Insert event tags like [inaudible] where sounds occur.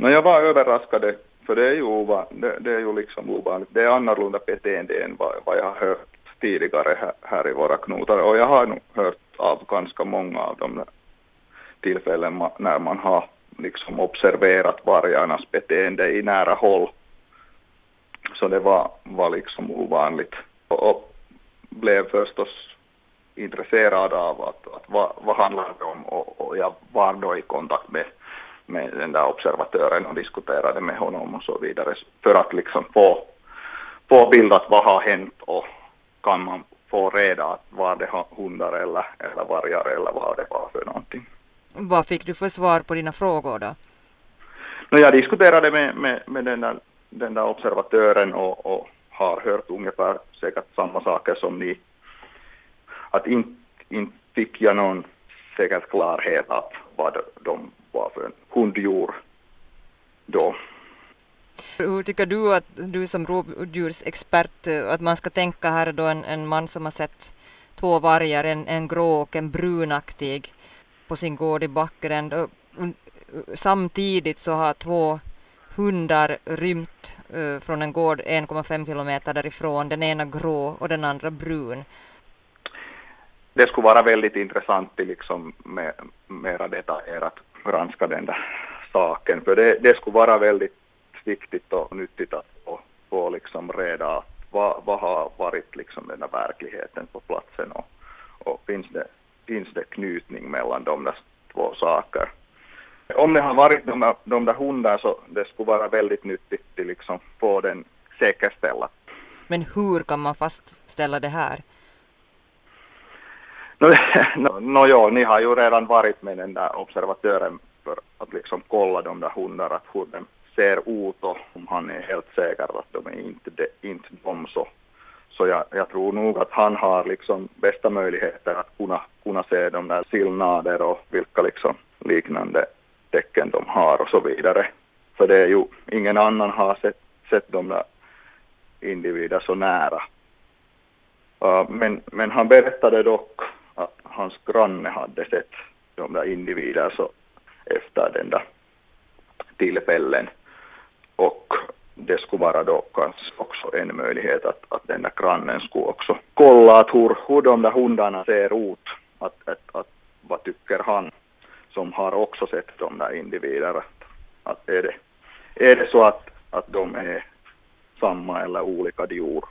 No, jag var överraskad, för det är ju, ova, det, det, är ju liksom ovanligt. Det är annorlunda beteende än vad, vad jag har hört tidigare här, här, i våra knotar. Och jag har nog hört av ganska många av de tillfällen när man har liksom observerat vargarnas beteende i nära håll. Så det var, var liksom ovanligt. Och, och blev förstås intresserad av att, att vad, vad handlar det om och, och jag var då i kontakt med, med den där observatören och diskuterade med honom och så vidare för att liksom få, få bildat vad har hänt och kan man få reda att var det hundar eller, eller vargar eller vad det var för någonting. Vad fick du för svar på dina frågor då? No, jag diskuterade med, med, med den, där, den där observatören och, och har hört ungefär säkert samma saker som ni. Att inte in fick jag någon säkert klarhet att vad de var för hunddjur då. Hur tycker du att du som rovdjursexpert att man ska tänka här då en, en man som har sett två vargar, en, en grå och en brunaktig på sin gård i Backeren. Samtidigt så har två hundar rymt uh, från en gård 1,5 kilometer därifrån, den ena grå och den andra brun. Det skulle vara väldigt intressant liksom med mera detaljerat granska den där saken, för det, det skulle vara väldigt viktigt och nyttigt att få, få liksom reda vad, vad har varit liksom den där verkligheten på platsen och, och finns, det, finns det knytning mellan de där två saker. Om det har varit de där, de där hundar så det skulle vara väldigt nyttigt att liksom få den säkerställa. Men hur kan man fastställa det här? [laughs] No, no, no ja, ni har ju redan varit med den där observatören för att liksom kolla de där hundarna, att hur de ser ut och om han är helt säker att de är inte, de, inte de så, så jag, jag, tror nog att han har liksom bästa möjligheter att kunna, kunna se de där sillnader och vilka liksom liknande tecken de har och så vidare. För det är ju, ingen annan har sett, sett de där individer så nära. Uh, men, men han berättade dock granne hade sett de där individerna så efter den där tillfällen. Och det skulle vara då kanske också en möjlighet att, att den där grannen skulle också kolla att hur, hur de där hundarna ser ut. Att, att, att, vad tycker han som har också sett de där individerna? Att är, det, är det så att, att de är samma eller olika djur